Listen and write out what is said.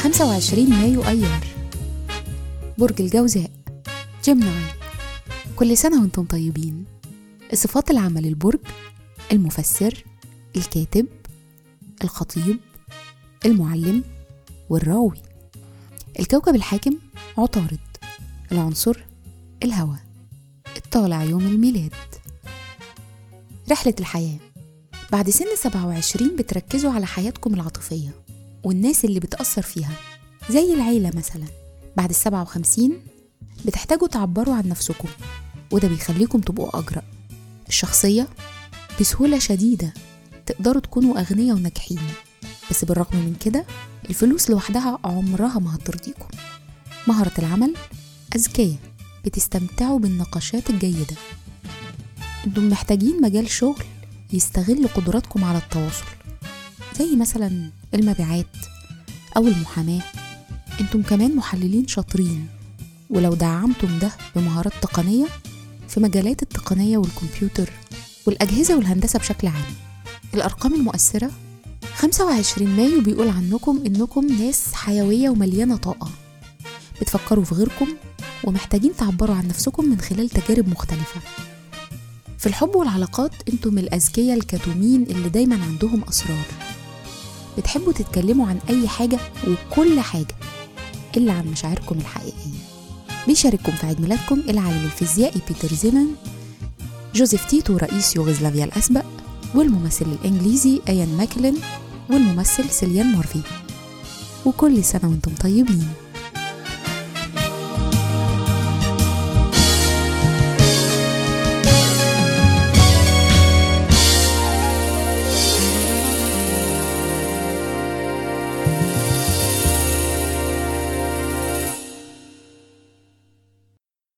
25 مايو أيار. برج الجوزاء. جيمناي كل سنة وأنتم طيبين. صفات العمل البرج المفسر الكاتب الخطيب المعلم والراوي. الكوكب الحاكم عطارد. العنصر الهواء. الطالع يوم الميلاد. رحلة الحياة بعد سن 27 بتركزوا على حياتكم العاطفية. والناس اللي بتأثر فيها زي العيلة مثلا. بعد السبعة وخمسين بتحتاجوا تعبروا عن نفسكم وده بيخليكم تبقوا أجرأ. الشخصية بسهولة شديدة تقدروا تكونوا أغنياء وناجحين. بس بالرغم من كده الفلوس لوحدها عمرها ما هترضيكم. مهارة العمل أذكياء بتستمتعوا بالنقاشات الجيدة. أنتم محتاجين مجال شغل يستغل قدراتكم على التواصل. زي مثلا المبيعات أو المحاماة. أنتم كمان محللين شاطرين. ولو دعمتم ده بمهارات تقنية في مجالات التقنية والكمبيوتر والأجهزة والهندسة بشكل عام. الأرقام المؤثرة 25 مايو بيقول عنكم إنكم ناس حيوية ومليانة طاقة. بتفكروا في غيركم ومحتاجين تعبروا عن نفسكم من خلال تجارب مختلفة. في الحب والعلاقات أنتم الأذكياء الكتومين اللي دايما عندهم أسرار. بتحبوا تتكلموا عن أي حاجة وكل حاجة إلا عن مشاعركم الحقيقية. بيشارككم في عيد ميلادكم العالم الفيزيائي بيتر زيمن جوزيف تيتو رئيس يوغوسلافيا الأسبق والممثل الإنجليزي إيان ماكيلين والممثل سيليان مورفي. وكل سنة وأنتم طيبين.